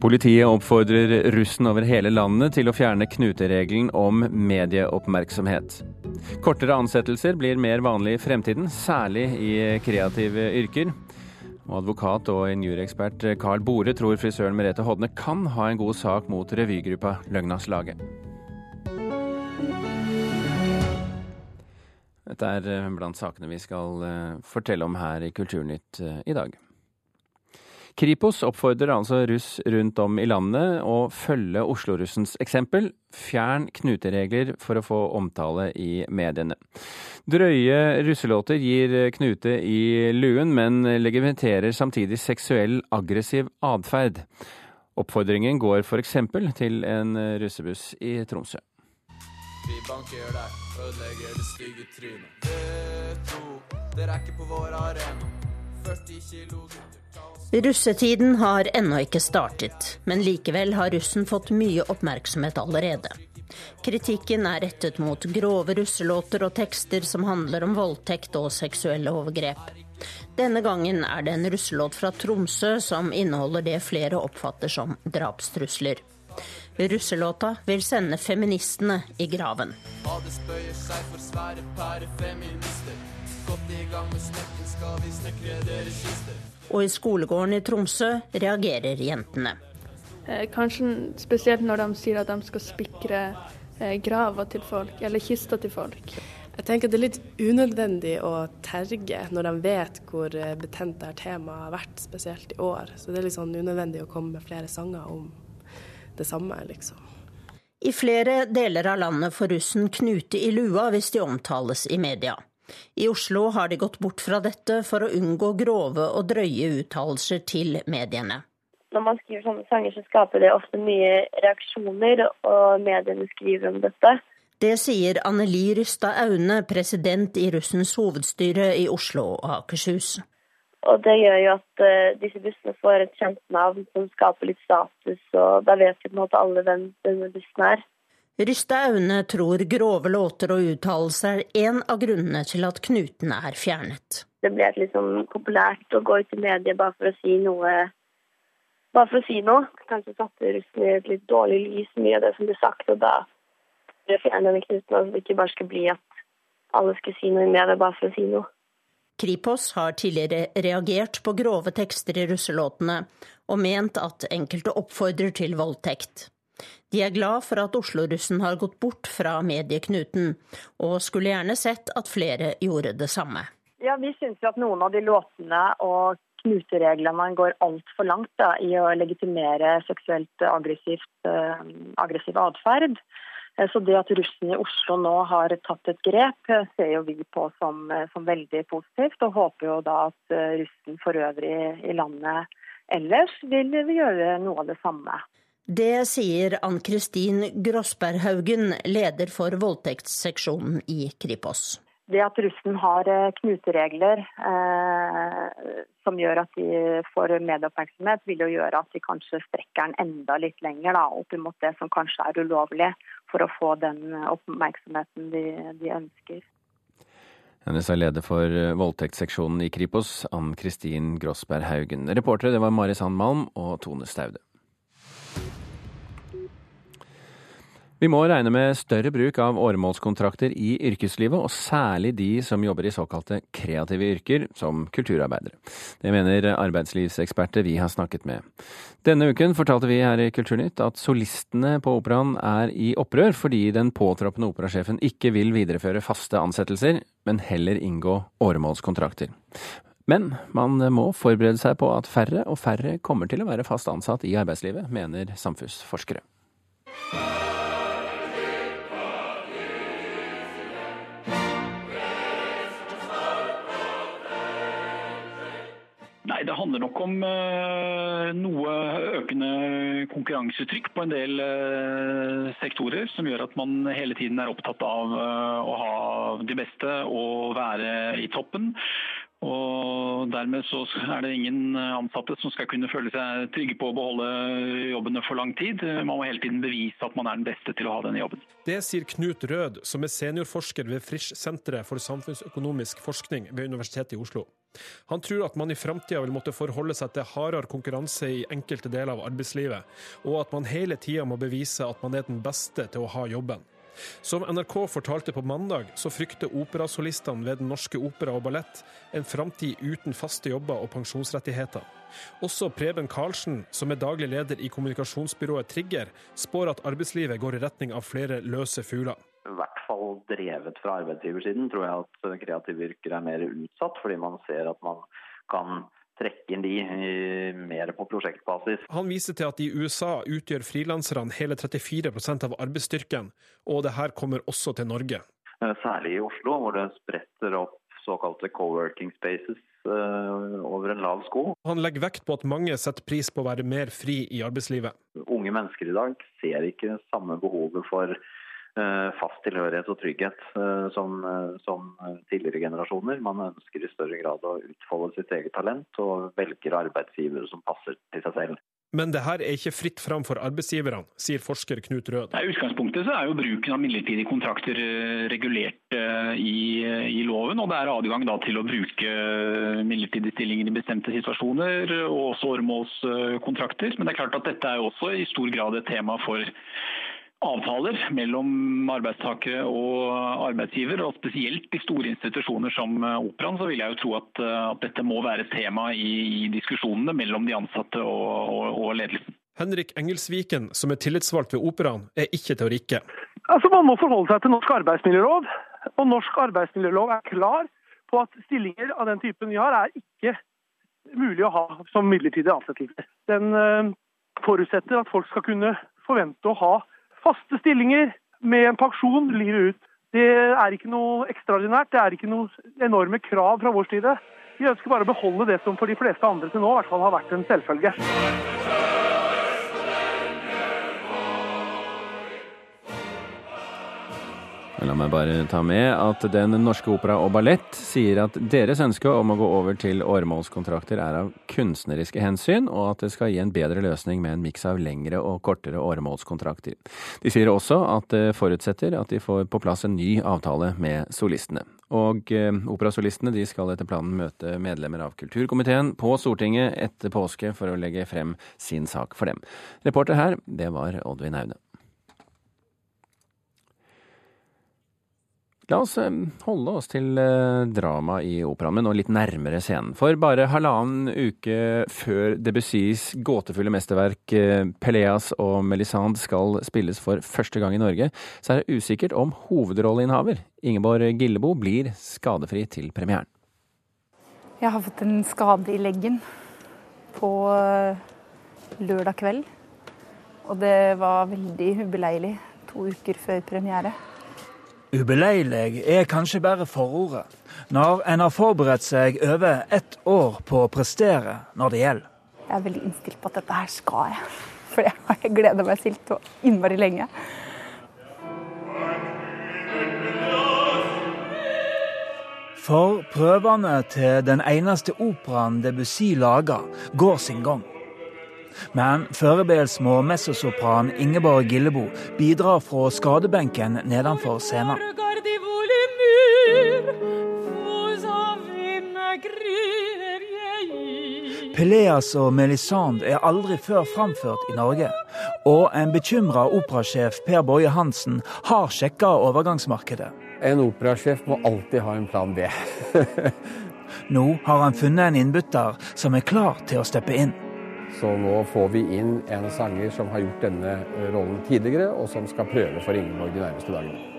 Politiet oppfordrer russen over hele landet til å fjerne knuteregelen om medieoppmerksomhet. Kortere ansettelser blir mer vanlig i fremtiden, særlig i kreative yrker. Og advokat og injurieekspert Carl Bore tror frisøren Merete Hodne kan ha en god sak mot revygruppa Løgnas Lage. Dette er blant sakene vi skal eh, fortelle om her i Kulturnytt eh, i dag. Kripos oppfordrer altså russ rundt om i landet å følge Oslo-russens eksempel. Fjern knuteregler for å få omtale i mediene. Drøye russelåter gir knute i luen, men legitimerer samtidig seksuell aggressiv atferd. Oppfordringen går f.eks. til en russebuss i Tromsø. Vi banker deg, ødelegger det stygge trynet. V2, dere er ikke på vår arena. 40 kilo gutter. Russetiden har ennå ikke startet, men likevel har russen fått mye oppmerksomhet allerede. Kritikken er rettet mot grove russelåter og tekster som handler om voldtekt og seksuelle overgrep. Denne gangen er det en russelåt fra Tromsø som inneholder det flere oppfatter som drapstrusler. Russelåta vil sende feministene i graven. Godt i gang med snekken, skal vi snekre deres kister. Og i skolegården i Tromsø reagerer jentene. Eh, kanskje spesielt når de sier at de skal spikre graver grava til folk, eller kista til folk. Jeg tenker Det er litt unødvendig å terge når de vet hvor eh, betent dette temaet har vært, spesielt i år. Så det er litt sånn unødvendig å komme med flere sanger om det samme, liksom. I flere deler av landet får russen knute i lua hvis de omtales i media. I Oslo har de gått bort fra dette for å unngå grove og drøye uttalelser til mediene. Når man skriver sånne sanger, så skaper det ofte mye reaksjoner, og mediene skriver om dette. Det sier Anneli Rystad Aune, president i russens hovedstyre i Oslo og Akershus. Og Det gjør jo at uh, disse bussene får et kjent navn som skaper litt status, og da vet vi på en måte alle hvem denne bussen er. Rysta Aune tror grove låter og uttalelser er en av grunnene til at knutene er fjernet. Det ble sånn populært å gå ut i media bare for å si noe. Bare for å si noe. Kanskje satte russen i et litt dårlig lys, mye av det som ble sagt. Og da ble fjerne denne knuten, så det ikke bare skulle bli at alle skulle si noe i media bare for å si noe. Kripos har tidligere reagert på grove tekster i russelåtene, og ment at enkelte oppfordrer til voldtekt. De er glad for at Oslo-russen har gått bort fra medieknuten, og skulle gjerne sett at flere gjorde det samme. Ja, Vi syns at noen av de låtene og knutereglene går altfor langt da, i å legitimere seksuelt uh, aggressiv atferd. Eh, så det at russen i Oslo nå har tatt et grep, eh, ser jo vi på som, som veldig positivt. Og håper jo da at russen for øvrig i landet ellers vil gjøre noe av det samme. Det sier Ann-Kristin Grossberghaugen, leder for voldtektsseksjonen i Kripos. Det at russen har eh, knuteregler eh, som gjør at de får medieoppmerksomhet, vil jo gjøre at de kanskje strekker den enda litt lenger da, opp mot det som kanskje er ulovlig, for å få den oppmerksomheten de, de ønsker. Hennes sa leder for eh, voldtektsseksjonen i Kripos, Ann-Kristin Grossberg Haugen. Reportere det var Mari Sandmalm og Tone Staude. Vi må regne med større bruk av åremålskontrakter i yrkeslivet, og særlig de som jobber i såkalte kreative yrker, som kulturarbeidere. Det mener arbeidslivseksperter vi har snakket med. Denne uken fortalte vi her i Kulturnytt at solistene på operaen er i opprør fordi den påtroppende operasjefen ikke vil videreføre faste ansettelser, men heller inngå åremålskontrakter. Men man må forberede seg på at færre og færre kommer til å være fast ansatt i arbeidslivet, mener samfunnsforskere. Handler nok om uh, noe økende konkurransetrykk på en del uh, sektorer, som gjør at man hele tiden er opptatt av uh, å ha de beste og være i toppen. Og Dermed så er det ingen ansatte som skal kunne føle seg trygge på å beholde jobbene for lang tid. Man må hele tiden bevise at man er den beste til å ha denne jobben. Det sier Knut Rød, som er seniorforsker ved Frisch-senteret for samfunnsøkonomisk forskning ved Universitetet i Oslo. Han tror at man i framtida vil måtte forholde seg til hardere konkurranse i enkelte deler av arbeidslivet, og at man hele tida må bevise at man er den beste til å ha jobben. Som NRK fortalte på mandag, så frykter operasolistene ved Den norske opera og ballett en framtid uten faste jobber og pensjonsrettigheter. Også Preben Karlsen, som er daglig leder i kommunikasjonsbyrået Trigger, spår at arbeidslivet går i retning av flere løse fugler. I hvert fall drevet fra arbeidsgiversiden tror jeg at kreative yrker er mer utsatt, fordi man ser at man kan trekke inn de mer på prosjektbasis. Han viser til at i USA utgjør frilanserne hele 34% av arbeidsstyrken, og det her kommer også til Norge. Eh, særlig i Oslo, hvor det spretter opp såkalte co-working spaces eh, over en lav sko. Han legger vekt på at mange setter pris på å være mer fri i arbeidslivet. Unge mennesker i dag ser ikke samme behovet for Eh, fast tilhørighet og trygghet eh, som, eh, som, tidligere generasjoner. Man ønsker i større grad å utfolde sitt eget talent, og velger arbeidsgivere som passer til seg selv. Men det her er ikke fritt fram for arbeidsgiverne, sier forsker Knut Rød. I utgangspunktet så er jo bruken av midlertidige kontrakter regulert i, i loven. og Det er adgang til å bruke midlertidige stillinger i bestemte situasjoner, og også åremålskontrakter. Men det er klart at dette er jo også i stor grad et tema for avtaler mellom arbeidstakere og arbeidsgiver. og Spesielt i store institusjoner som eh, Operaen, så vil jeg jo tro at, eh, at dette må være tema i, i, diskusjonene mellom de ansatte og, og, og, ledelsen. Henrik Engelsviken, som er tillitsvalgt ved Operaen, er ikke til å rikke. Altså, Man må forholde seg til norsk arbeidsmiljølov. Og norsk arbeidsmiljølov er klar på at stillinger av den typen vi har, er ikke mulig å ha som midlertidig ansettelse. Den uh, forutsetter at folk skal kunne forvente å ha faste stillinger med en pensjon livet ut. Det er ikke noe ekstraordinært, det er ikke noe enorme krav fra vår side. Vi ønsker bare å beholde det som for de fleste andre til nå i hvert fall har vært en selvfølge. La meg bare ta med at Den norske opera og ballett sier at deres ønske om å gå over til åremålskontrakter er av kunstneriske hensyn, og at det skal gi en bedre løsning med en miks av lengre og kortere åremålskontrakter. De sier også at det forutsetter at de får på plass en ny avtale med solistene. Og eh, operasolistene de skal etter planen møte medlemmer av kulturkomiteen på Stortinget etter påske for å legge frem sin sak for dem. Reporter her, det var Oddvin Aune. La oss eh, holde oss til eh, drama i operaen, men nå litt nærmere scenen. For bare halvannen uke før Debussys gåtefulle mesterverk eh, Peleas og Melisande skal spilles for første gang i Norge, så er det usikkert om hovedrolleinnehaver Ingeborg Gillebo blir skadefri til premieren. Jeg har fått en skade i leggen på lørdag kveld. Og det var veldig ubeleilig to uker før premiere. Ubeleilig er kanskje bare forordet, når en har forberedt seg over ett år på å prestere når det gjelder. Jeg er veldig innstilt på at dette her skal jeg, for det har jeg gleda meg til så innmari lenge. For prøvene til den eneste operaen Debussy lager, går sin gang. Men førebelsmå messosopran Ingeborg Gillebo bidrar fra skadebenken nedenfor scenen. Peleas og Melisande er aldri før framført i Norge. Og en bekymra operasjef Per Boje Hansen har sjekka overgangsmarkedet. En operasjef må alltid ha en plan B. Nå har han funnet en innbytter som er klar til å steppe inn. Så nå får vi inn en sanger som har gjort denne eh, rollen tidligere, og som skal prøve for Ingeborg de nærmeste dagene.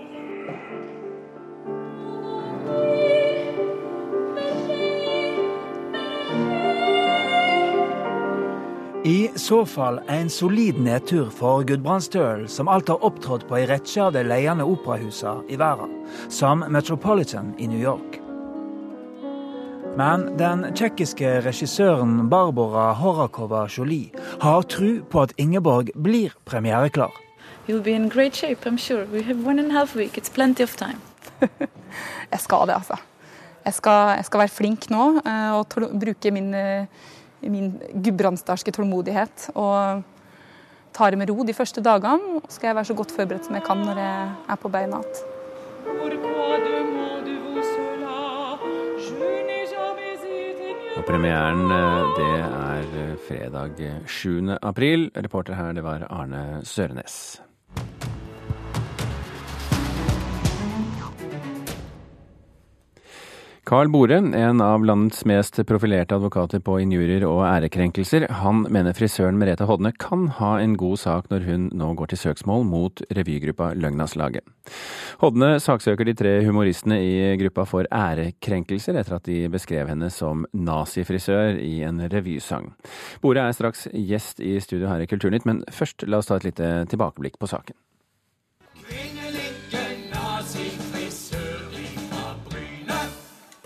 I så fall en solid nedtur for Gudbrandsdølen, som alt har opptrådt på ei rekke av de ledende operahusene i verden, som Metropolitan i New York. Men den tsjekkiske regissøren Barbara Horakova Jolie har tro på at Ingeborg blir premiereklar. Shape, sure. jeg skal det, altså. Jeg skal, jeg skal, være flink nå og og bruke min, eh, min gudbrandsdalske tålmodighet. Og ta det med ro de første dagene. Så skal jeg være så godt forberedt som jeg kan når jeg er på beina igjen. Premieren det er fredag 7. april. Reporter her, det var Arne Sørenes. Carl Bore, en av landets mest profilerte advokater på injurier og ærekrenkelser, han mener frisøren Merete Hodne kan ha en god sak når hun nå går til søksmål mot revygruppa Løgnaslaget. Hodne saksøker de tre humoristene i gruppa for ærekrenkelser etter at de beskrev henne som nazifrisør i en revysang. Bore er straks gjest i studio her i Kulturnytt, men først la oss ta et lite tilbakeblikk på saken.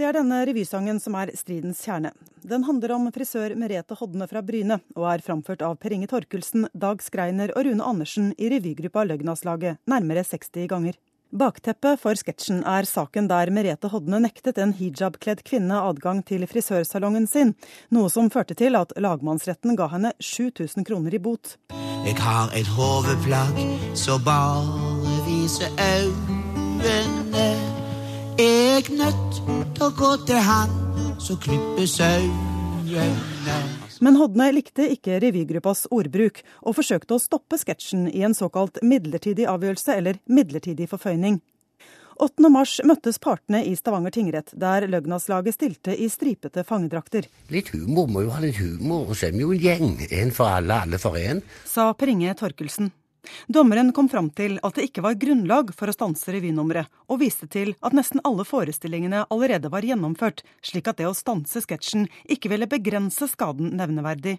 Det er denne revysangen som er stridens kjerne. Den handler om frisør Merete Hodne fra Bryne, og er framført av Per Inge Torkelsen, Dag Skreiner og Rune Andersen i revygruppa Løgnaslaget nærmere 60 ganger. Bakteppet for sketsjen er saken der Merete Hodne nektet en hijabkledd kvinne adgang til frisørsalongen sin, noe som førte til at lagmannsretten ga henne 7000 kroner i bot. Jeg har et hodeplagg så bare viser øynene jeg nødt til å gå til han som klipper sauene. Men Hodne likte ikke revygruppas ordbruk, og forsøkte å stoppe sketsjen i en såkalt midlertidig avgjørelse, eller midlertidig forføyning. 8. mars møttes partene i Stavanger tingrett, der Løgnaslaget stilte i stripete fangedrakter. Litt humor må jo ha litt humor, og så er vi jo en gjeng. En for alle, alle for en. Sa Per Inge Torkelsen. Dommeren kom fram til at det ikke var grunnlag for å stanse revynummeret, og viste til at nesten alle forestillingene allerede var gjennomført, slik at det å stanse sketsjen ikke ville begrense skaden nevneverdig.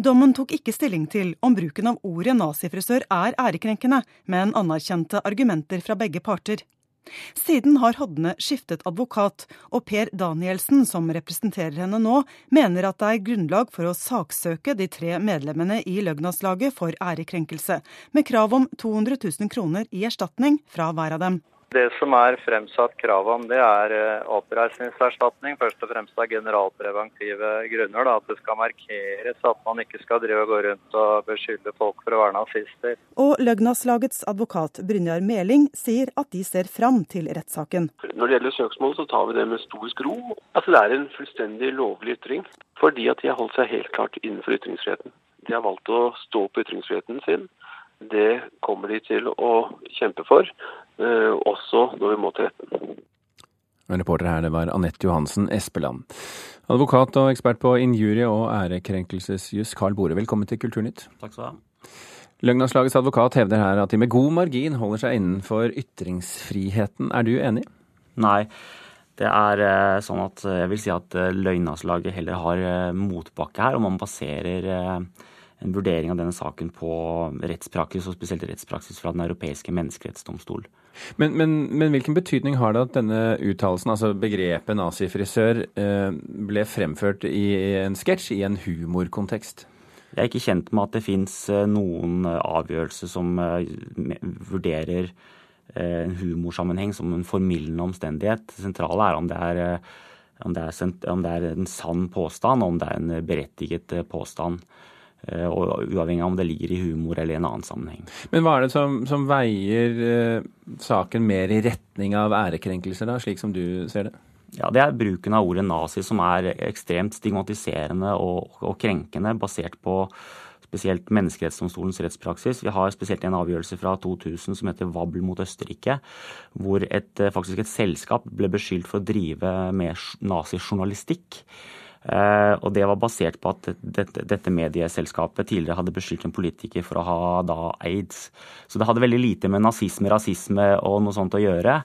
Dommen tok ikke stilling til om bruken av ordet nazifrisør er ærekrenkende, men anerkjente argumenter fra begge parter. Siden har Hodne skiftet advokat, og Per Danielsen, som representerer henne nå, mener at det er grunnlag for å saksøke de tre medlemmene i Løgnaslaget for ærekrenkelse, med krav om 200 000 kroner i erstatning fra hver av dem. Det som er fremsatt krav om, det er eh, oppreisningserstatning. Først og fremst av generalpreventive grunner. Da, at det skal markeres at man ikke skal drive og gå rundt og beskylde folk for å være nazister. Og Løgnaslagets advokat Brynjar Meling sier at de ser fram til rettssaken. Når det gjelder søksmål, så tar vi det med stor skro. Altså, det er en fullstendig lovlig ytring. Fordi at de har holdt seg helt klart innenfor ytringsfriheten. De har valgt å stå på ytringsfriheten sin. Det kommer de til å kjempe for. Eh, også når vi må til retten. Reporter her, det var Anette Johansen Espeland. Advokat og ekspert på injurie- og ærekrenkelsesjus, Carl Bore, velkommen til Kulturnytt. Takk skal du ha. Løgnavslagets advokat hevder her at de med god margin holder seg innenfor ytringsfriheten. Er du enig? Nei. Det er eh, sånn at jeg vil si at løgnavslaget heller har motbakke her, og man baserer en vurdering av denne saken på rettspraksis, og spesielt rettspraksis fra Den europeiske menneskerettsdomstol. Men, men, men, hvilken betydning har det at denne uttalelsen, altså begrepet nazifrisør, eh, ble fremført i en sketsj, i en humorkontekst? Jeg er ikke kjent med at det fins eh, noen avgjørelse som eh, vurderer en humorsammenheng som en formildende omstendighet. Det sentrale er om det er, om det er, om det er en sann påstand, om det er en berettiget påstand. Eh, og uavhengig av om det ligger i humor eller i en annen sammenheng. Men hva er det som, som veier eh, saken mer i retning av ærekrenkelser, da, slik som du ser det? Ja, Det er bruken av ordet nazi som er ekstremt stigmatiserende og, og krenkende, basert på spesielt Menneskerettsdomstolens rettspraksis. Vi har spesielt en avgjørelse fra 2000 som heter Wabbel mot Østerrike, hvor et, faktisk et selskap ble beskyldt for å drive med nazijournalistikk. Eh, og det var basert på at dette, medieselskapet tidligere hadde beskyldt en politiker for å ha da aids. Så det hadde veldig lite med nazisme, rasisme og noe sånt å gjøre.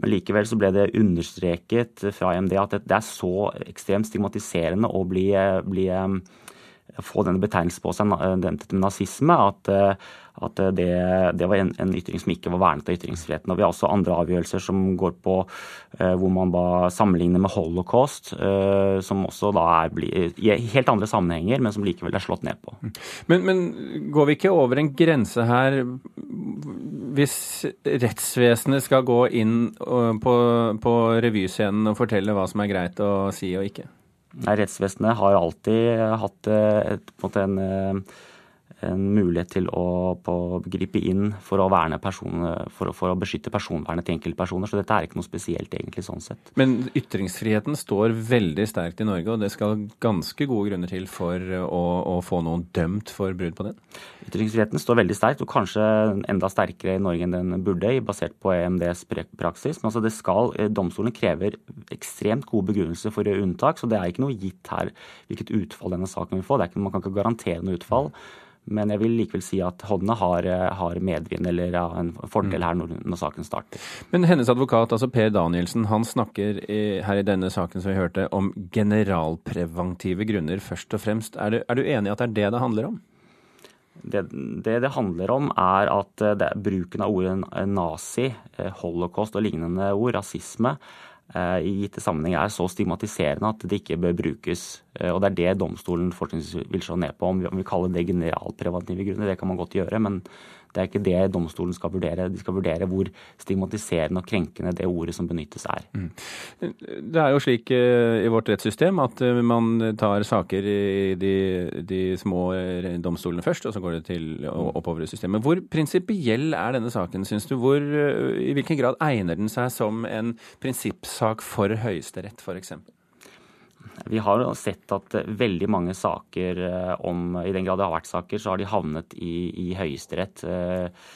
Men likevel så ble det understreket fra EMD at det er så ekstremt stigmatiserende å bli, bli få denne betegnelsen på seg, dette med nazisme, at, at det, det, var en, en, ytring som ikke var vernet av ytringsfriheten. Og Vi har også andre avgjørelser som går på eh, hvor man da sammenligner med holocaust, eh, som også da er bli, i helt andre sammenhenger, men som likevel er slått ned på. Men, men går vi ikke over en grense her hvis rettsvesenet skal gå inn på, på revyscenen og fortelle hva som er greit å si og ikke? Rettsvesenet har alltid hatt et, en, en mulighet til å gripe inn for å, personer, for, for å, beskytte personvernet til enkeltpersoner. Så dette er ikke noe spesielt egentlig sånn sett. Men ytringsfriheten står veldig sterkt i Norge, og det skal ganske gode grunner til for å, å få noen dømt for brudd på den? Ytringsfriheten står veldig sterkt, og kanskje enda sterkere i Norge enn den burde, basert på EMDs praksis. Men altså det skal, eh, domstolene krever ekstremt gode begrunnelser for unntak, så det er ikke noe gitt her hvilket utfall denne saken vil få. Ikke, man kan ikke garantere noe utfall. Men jeg vil likevel si at Hodne har, har medvind eller ja, en fordel her når, når, saken starter. Men hennes advokat, altså Per Danielsen, han snakker i, her i denne saken som vi hørte, om generalpreventive grunner først og fremst. Er du, er du enig i at det er det det handler om? Det, det det, handler om, er at det, bruken av ordet nazi, eh, holocaust og lignende ord, rasisme, Eh, i gitte sammenhenger er så stigmatiserende at det ikke bør brukes. Eh, og Det er det domstolen vil se ned på. Om vi kaller det generalpreventive grunner, det kan man godt gjøre. Men det er ikke det domstolen skal vurdere. De skal vurdere hvor stigmatiserende og krenkende det ordet som benyttes er. Mm. Det er jo slik eh, i vårt rettssystem at man tar saker i de, de små domstolene først, og så går det til oppover i systemet. Hvor prinsipiell er denne saken, syns du? Hvor, I hvilken grad egner den seg som en prinsippsak? for Høyesterett f.eks.? Vi har sett at veldig mange saker eh, om I den grad det har vært saker, så har de havnet i, i Høyesterett. Eh,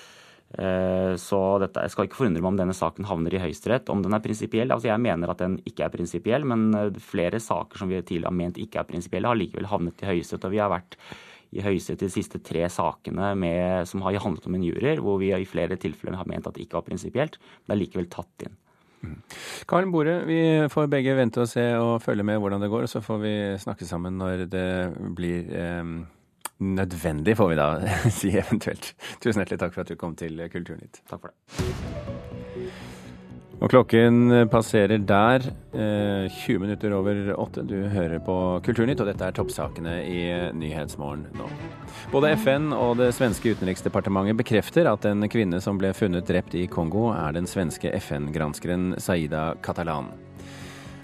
eh, så dette, jeg skal ikke forundre meg om denne saken havner i Høyesterett. Om den er prinsipiell altså Jeg mener at den ikke er prinsipiell, men flere saker som vi tidligere har ment ikke er prinsipielle, har likevel havnet i Høyesterett. Og vi har vært i Høyesterett de siste tre sakene med, som har handlet om en jury, hvor vi i flere tilfeller har ment at det ikke var prinsipielt, men det er likevel tatt inn. Karen Bore, vi får begge vente og se og følge med hvordan det går. og Så får vi snakke sammen når det blir eh, nødvendig, får vi da si eventuelt. Tusen hjertelig takk for at du kom til Kulturnytt. Takk for det. Og klokken passerer der eh, 20 minutter over åtte. Du hører på Kulturnytt, og dette er toppsakene i Nyhetsmorgen nå. Både FN og det svenske utenriksdepartementet bekrefter at en kvinne som ble funnet drept i Kongo, er den svenske FN-granskeren Saida Catalan.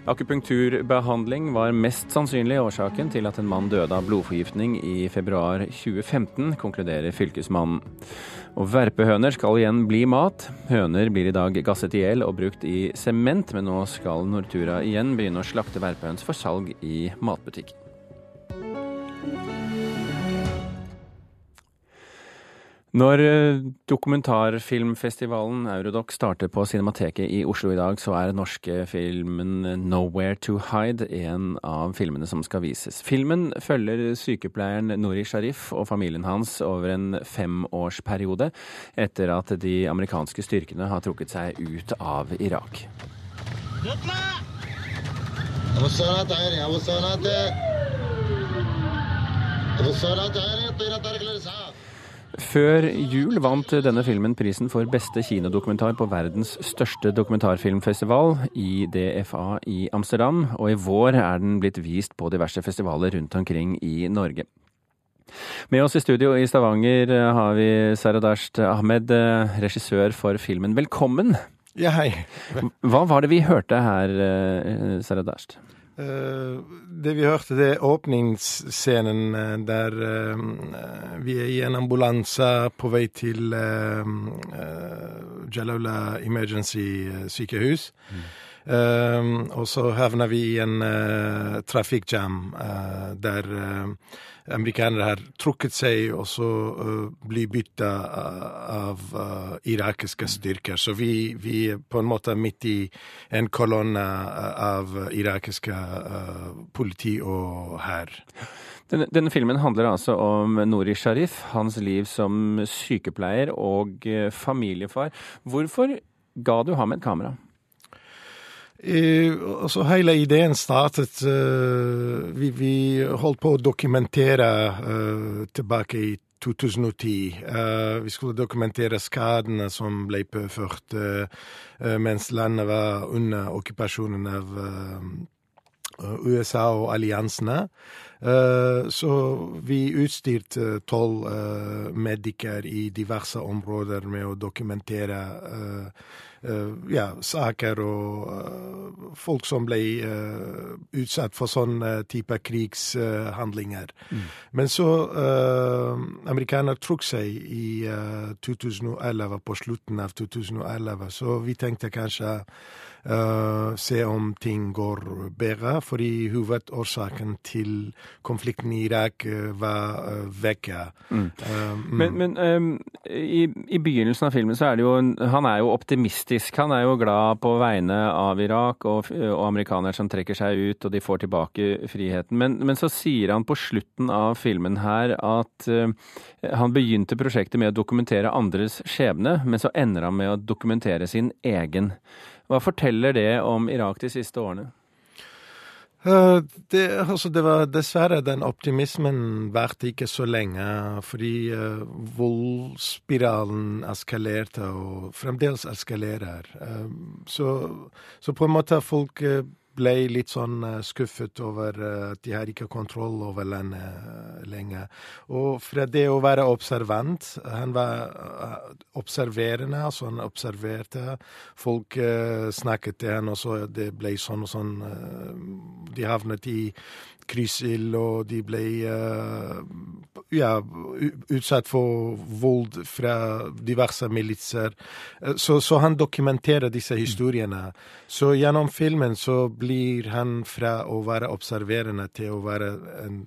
Akupunkturbehandling var mest sannsynlig årsaken til at en mann døde av blodforgiftning i februar 2015, konkluderer fylkesmannen. Og verpehøner skal igjen bli mat. Høner blir i dag gasset i hjel og brukt i sement, men nå skal Nortura igjen begynne å slakte verpehøns for salg i matbutikk. Når eh, dokumentarfilmfestivalen Eurodoc starter på Cinemateket i Oslo i dag, så er den norske filmen 'Nowhere to Hide' en av filmene som skal vises. Filmen følger sykepleieren Nori Sharif og familien hans over en femårsperiode etter at de amerikanske styrkene har trukket seg ut av Irak. Før jul vant denne filmen prisen for beste kinodokumentar på verdens største dokumentarfilmfestival, IDFA i Amsterdam, og i vår er den blitt vist på diverse festivaler rundt omkring i Norge. Med oss i studio i Stavanger har vi Saradasht Ahmed, regissør for filmen. Velkommen! Ja, hei. Hva var det vi hørte her, eh, Saradasht? Eh, det vi hørte, det er åpningsscenen eh, der uh, vi er i en ambulanse på vei til Jalaula Emergency sykehus. Mm. Uh, og så havner vi i en uh, trafikkjam uh, der amerikanere har trukket seg og så blir bytta av irakiske styrker. Så vi, vi, på en måte midt i en kolonne av irakiske politi og hær. Denne, denne, filmen handler altså om Nori Sharif, hans liv som sykepleier og familiefar. Hvorfor ga du ham et kamera? Altså hele ideen startet uh, vi, vi, holdt på å dokumentere uh, tilbake i 2010. Uh, vi skulle dokumentere skadene som ble påført mens landet var under okkupasjonen av USA og alliansene. Så vi utstyrte tolv mediker i diverse områder med å dokumentere ja, saker og folk som ble utsatt for sånn type krigshandlinger. Mm. Men så uh, Amerikanerne trakk seg i uh, 2011, på slutten av 2011, så vi tenkte kanskje Uh, se om ting går bedre, fordi hovedårsaken til konflikten i Irak uh, var uh, vekke. Mm. mm. Men, men um, i, i, begynnelsen av filmen så er det jo Han er jo optimistisk. Han er jo glad på vegne av Irak og, og amerikanere som trekker seg ut og de får tilbake friheten. Men, men så sier han på slutten av filmen her at han begynte prosjektet med å dokumentere andres skjebne, men så ender han med å dokumentere sin egen. Hva forteller det om Irak de siste årene? Uh, det, altså det var dessverre den optimismen varte ikke så lenge, fordi uh, voldsspiralen eskalerte og fremdeles eskalerer. Uh, så, så, på en måte folk ble litt sånn uh, skuffet over uh, at de har ikke kontroll over landet uh, lenger. Og fra det å være observant Han var observerende, altså han observerte. Folk snakket til han, og så det ble sånn og sånn. de havnet i kryssild, og de ble ja, utsatt for vold fra diverse militser. Så, så, han dokumenterer disse historiene. Så gjennom filmen så blir han fra å være observerende til å være en,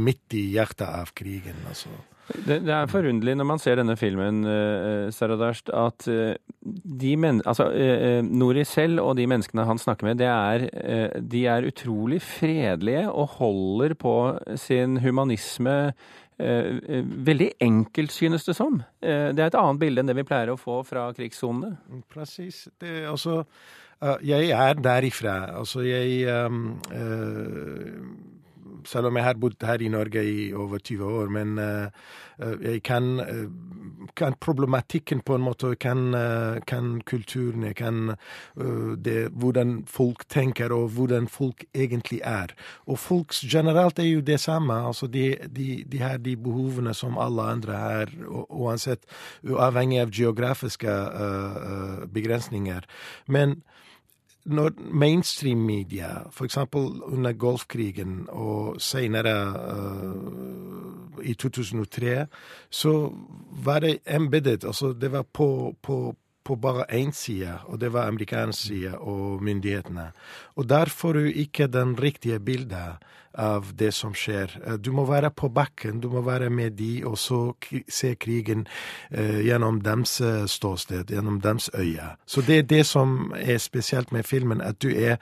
midt i hjertet av krigen. altså. Det, det, er forunderlig når man ser denne filmen, uh, Saradasht, at uh, de men, altså, uh, Nori selv og de menneskene han snakker med, er, uh, de er utrolig fredelige og holder på sin humanisme veldig enkelt, synes det som. det er et annet bilde enn det vi pleier å få fra krigssonene. Presis. Det, er altså, jeg er derifra. Altså, jeg um, selv om jeg har bodd her i Norge i over 20 år. Men uh, jeg kan, uh, kan, problematikken på en måte, kan, uh, kan kulturen, jeg kan det, hvordan folk tenker og hvordan folk egentlig er. Og folk generelt er jo det samme. altså De, de, de har de behovene som alle andre har, uansett, uavhengig av geografiske begrensninger. Men når mainstream-media, f.eks. under Golfkrigen og senere uh, i 2003, så var det embedded. Altså det var på, på, på bare én side, og det var amerikansk side og myndighetene. Og der får du ikke den riktige bildet av det som skjer. Eh, du må være på bakken, du må være med de, og så se krigen eh, gjennom deres eh, ståsted, gjennom deres øye. Så det er det som er spesielt med filmen, at du er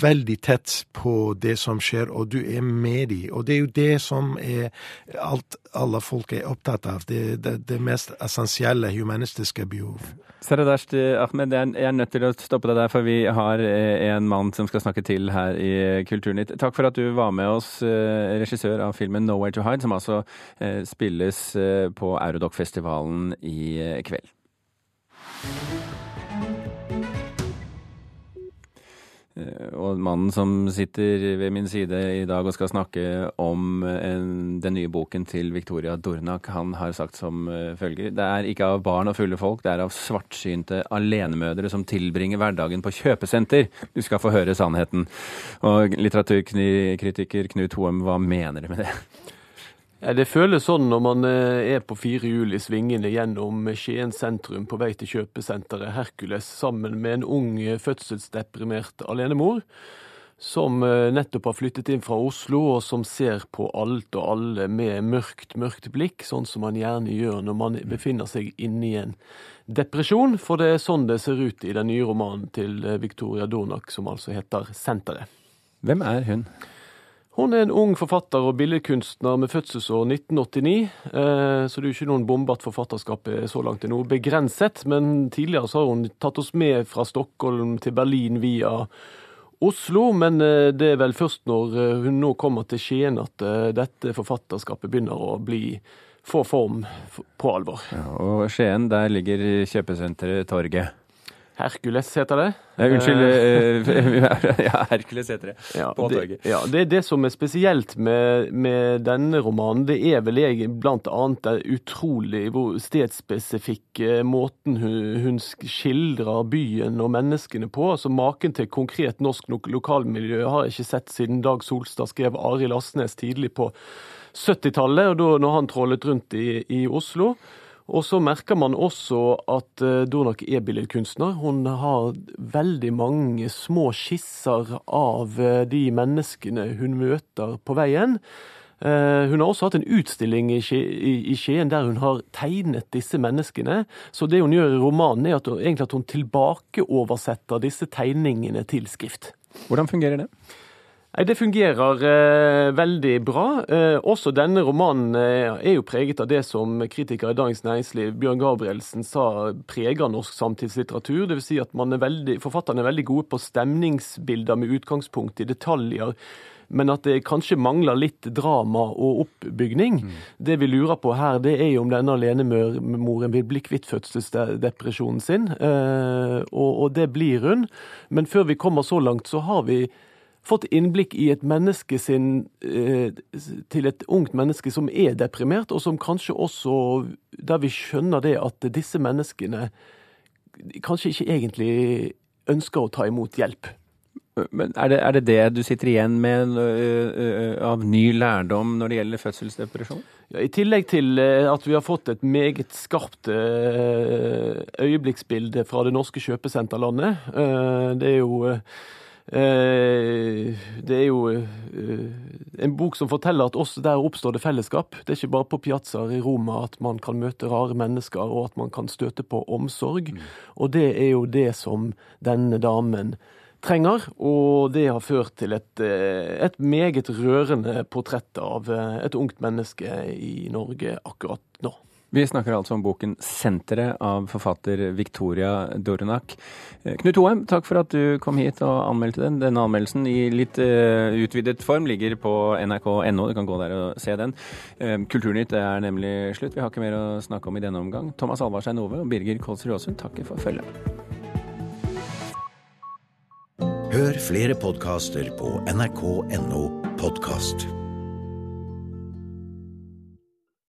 veldig tett på det som skjer, og du er med de. Og det er jo det som er alt alle folk er opptatt av. Det, det, det mest essensielle humanistiske behov. Saradasht Ahmed, jeg er nødt til å stoppe deg der, for vi har en mann som skal snakke til her i Kulturnytt. Takk for at du var med med oss eh, regissør av filmen 'Nowhere to Hide', som altså eh, spilles eh, på Eurodoc-festivalen i kveld. Og mannen som sitter ved min side i dag og skal snakke om en, den nye boken til Victoria Dornak, han har sagt som eh, følger Det er ikke av barn og fulle folk, det er av svartsynte alenemødre som tilbringer hverdagen på kjøpesenter. Du skal få høre sannheten. Og litteraturkritiker Knut Hoem, hva mener du med det? Det føles sånn når man eh, er på fire hjul i svingene gjennom Skien sentrum på vei til kjøpesenteret Hercules sammen med en ung eh, fødselsdeprimert alenemor som eh, nettopp har flyttet inn fra Oslo, og som ser på alt og alle med mørkt, mørkt blikk, sånn som man gjerne gjør når man befinner seg inne i en depresjon, for det er sånn det ser ut i den nye romanen til Victoria Donak, som altså heter Senteret. Hvem er hun? Hun er en ung forfatter og billedkunstner med fødselsår 1989, eh, så det er jo ikke noen bombe at forfatterskapet så langt til noe begrenset. Men tidligere så har hun tatt oss med fra Stockholm til Berlin via Oslo. Men eh, det er vel først når eh, hun nå kommer til Skien at dette forfatterskapet begynner å bli få form på alvor. Ja, og Skien, der ligger kjøpesenteret Torget? Hercules heter det. Eh, unnskyld. Eh, ja, Hercules heter det. Ja, på det, ja, det er det som er spesielt med, med denne romanen. Det er vel egentlig blant annet den utrolig stedsspesifikke måten hun, hun skildrer byen og menneskene på. altså Maken til konkret norsk lo lokalmiljø har jeg ikke sett siden Dag Solstad skrev Arild Asnes tidlig på 70-tallet, og da når han trålet rundt i, i Oslo. Og så merker man også at Donak Dornak er billedkunstner. Hun har veldig mange små skisser av uh, de menneskene hun møter på veien. Uh, hun har også hatt en utstilling i Skien der hun har tegnet disse menneskene. Så det hun gjør i romanen, er at hun, egentlig at hun tilbakeoversetter disse tegningene til skrift. Hvordan fungerer det? Nei, Det fungerer eh, veldig bra. Eh, også denne romanen eh, er jo preget av det som kritiker i Dagens Næringsliv Bjørn Gabrielsen sa preger norsk samtidslitteratur. Dvs. Si at man er veldig, forfatterne er veldig gode på stemningsbilder med utgangspunkt i detaljer. Men at det kanskje mangler litt drama og oppbygning. Mm. Det vi lurer på her, det er jo om denne alenemoren vil bli kvitt fødselsdepresjonen sin. Eh, og, og det blir hun. Men før vi kommer så langt, så har vi fått innblikk i et menneske sin eh, til et ungt menneske som er deprimert, og som kanskje også Der vi skjønner det at disse menneskene kanskje ikke egentlig ønsker å ta imot hjelp. Men er det, er det, det du sitter igjen med uh, av ny lærdom når det gjelder fødselsdepresjon? Ja, I tillegg til at vi har fått et meget skarpt øyeblikksbilde fra det norske kjøpesenterlandet. Det er jo Eh, det er jo eh, en bok som forteller at også der oppstår det fellesskap. Det er ikke bare på piazzaer i Roma at man kan møte rare mennesker, og at man kan støte på omsorg. Mm. Og det er jo det som denne damen trenger, og det har ført til et, eh, et meget rørende portrett av et ungt menneske i Norge akkurat nå. Vi snakker altså om boken 'Senteret' av forfatter Victoria Doronak. Eh, Knut Hoem, takk for at du kom hit og anmeldte den. Denne anmeldelsen i litt uh, utvidet form ligger på nrk.no. Du kan gå der og se den. Uh, Kulturnytt er nemlig slutt. Vi har ikke mer å snakke om i denne omgang. Thomas Alvarstein Ove og Birger Kolsrud Aasund takker for følget. Hør flere podkaster på nrk.no podkast.